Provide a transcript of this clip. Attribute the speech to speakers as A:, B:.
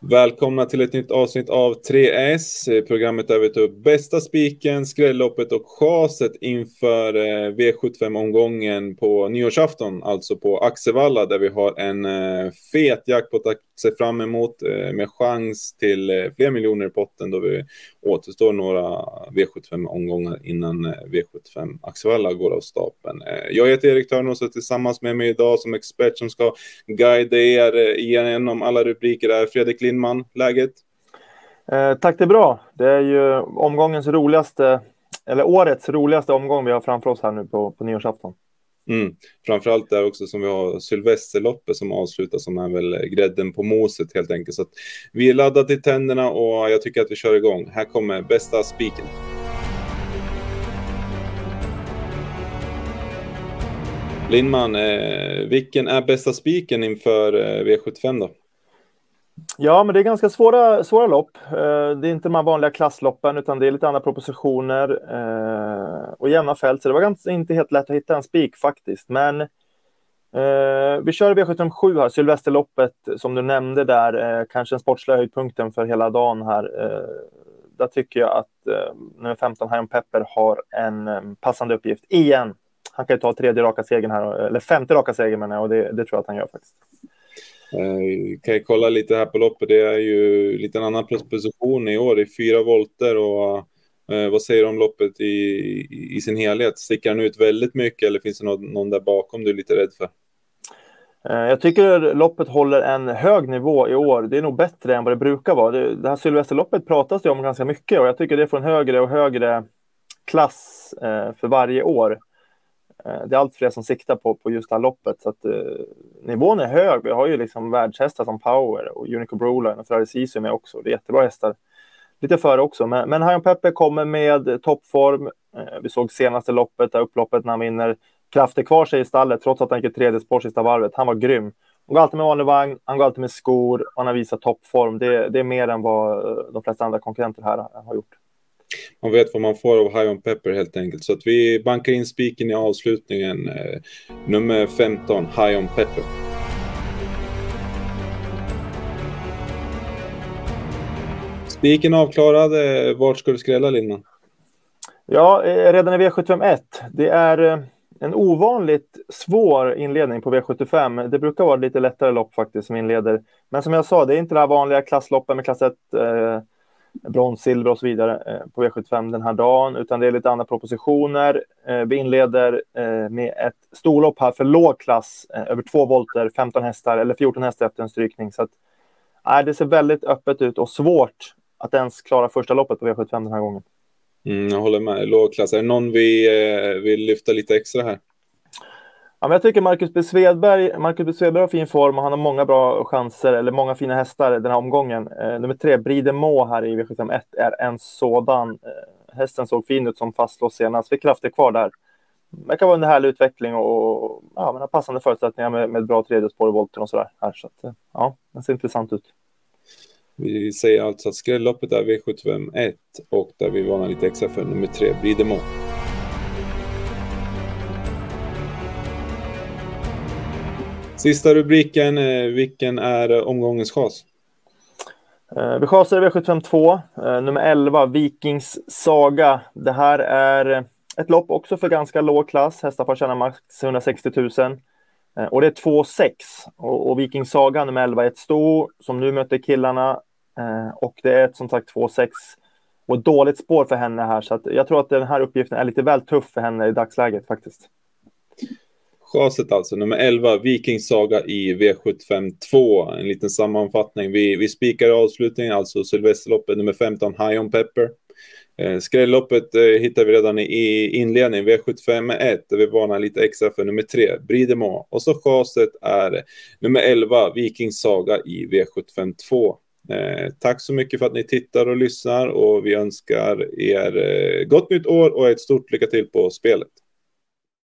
A: Välkomna till ett nytt avsnitt av 3S, programmet där vi tar upp bästa spiken, skrälloppet och chaset inför eh, V75-omgången på nyårsafton, alltså på Axevalla där vi har en eh, fet jackpot att se fram emot eh, med chans till fler miljoner i potten då vi återstår några V75-omgångar innan V75 Axevalla går av stapeln. Jag heter Erik Törnros och tillsammans med mig idag som expert som ska guida er igenom alla rubriker är Fredrik Lindman. Läget?
B: Eh, tack, det är bra. Det är ju omgångens roligaste, eller årets roligaste omgång vi har framför oss här nu på, på nyårsafton.
A: Mm. Framförallt där också som vi har Sylvesterloppet som avslutas som är väl grädden på moset helt enkelt. Så vi är laddade till tänderna och jag tycker att vi kör igång. Här kommer bästa spiken. Lindman, eh, vilken är bästa spiken inför eh, V75 då?
B: Ja, men det är ganska svåra, svåra lopp. Eh, det är inte de här vanliga klassloppen, utan det är lite andra propositioner eh, och jämna fält. Så det var ganska, inte helt lätt att hitta en spik faktiskt. Men eh, vi kör V757 här, Sylvesterloppet som du nämnde där, eh, kanske den sportsliga höjdpunkten för hela dagen här. där tycker jag att nummer 15, Hion Pepper, har en passande uppgift igen. Han kan ju ta tredje raka segern här, eller femte raka segern menar jag, och det, det tror jag att han gör faktiskt.
A: Eh, kan jag kolla lite här på loppet. Det är ju lite en annan position i år. Det är fyra volter och eh, vad säger du om loppet i, i, sin helhet? Sticker han ut väldigt mycket eller finns det någon, någon där bakom du är lite rädd för?
B: Eh, jag tycker loppet håller en hög nivå i år. Det är nog bättre än vad det brukar vara. Det, det här Sylvesterloppet pratas det om ganska mycket och jag tycker det får en högre och högre klass eh, för varje år. Eh, det är allt fler som siktar på, på just det här loppet. Så att, eh, nivån är hög. Vi har ju liksom världshästar som Power och Unico Broline och Ferrari Sisu med också. Det är jättebra hästar. Lite före också, men, men Hion Pepe kommer med toppform. Eh, vi såg senaste loppet, där upploppet när han vinner. Krafter kvar sig i stallet trots att han gick tredje spår sista varvet. Han var grym. Han går alltid med vanlig vagn, han går alltid med skor och han har visat toppform. Det, det är mer än vad eh, de flesta andra konkurrenter här har gjort
A: man vet vad man får av High on Pepper helt enkelt. Så att vi bankar in spiken i avslutningen. Eh, nummer 15, High on Pepper. Spiken avklarad. Eh, vart ska du skrälla Lindman?
B: Ja, eh, redan i V751. Det är eh, en ovanligt svår inledning på V75. Det brukar vara lite lättare lopp faktiskt som inleder. Men som jag sa, det är inte det här vanliga klassloppen med klass 1. Eh, brons, silver och så vidare eh, på V75 den här dagen, utan det är lite andra propositioner. Eh, vi inleder eh, med ett storlopp här för låg klass, över två volter, 15 hästar eller 14 hästar efter en strykning. Så att, det ser väldigt öppet ut och svårt att ens klara första loppet på V75 den här gången.
A: Mm, jag håller med. Låg klass. Är det någon vi vill lyfta lite extra här?
B: Ja, men jag tycker Marcus B. Svedberg, Marcus B. Svedberg har fin form och han har många bra chanser, eller många fina hästar den här omgången. Eh, nummer tre, Bridemo här i V751 är en sådan. Eh, hästen såg fin ut som fastlås senast, fick krafter kvar där. Det kan vara en härlig utveckling och ja, men har passande förutsättningar med, med bra tredje spår i volten och sådär. Här, så att, eh, ja, den ser intressant ut.
A: Vi säger alltså att skrälloppet är V751 och där vi varnar lite extra för nummer tre, Bridemo. Sista rubriken, eh, vilken är omgångens chas?
B: Eh, vi chasar V752, eh, nummer 11, Vikings Saga. Det här är ett lopp också för ganska låg klass. Hästar får tjäna max 160 000. Och det är 2,6. Och, och Vikings Saga nummer 11 är ett sto som nu möter killarna. Och det är ett som sagt 2,6. och ett dåligt spår för henne här. Så jag tror att den här uppgiften är lite väl tuff för henne i dagsläget faktiskt.
A: Chaset alltså, nummer 11, Vikings Saga i V75 2. En liten sammanfattning. Vi, vi spikar avslutningen, alltså Sylvesterloppet nummer 15, High on Pepper. Eh, Skrälloppet eh, hittar vi redan i, i inledningen, V75 1, där vi varnar lite extra för nummer 3, Bridemo. Och så chaset är nummer 11, Vikings Saga i V75 2. Eh, tack så mycket för att ni tittar och lyssnar och vi önskar er eh, gott nytt år och ett stort lycka till på spelet.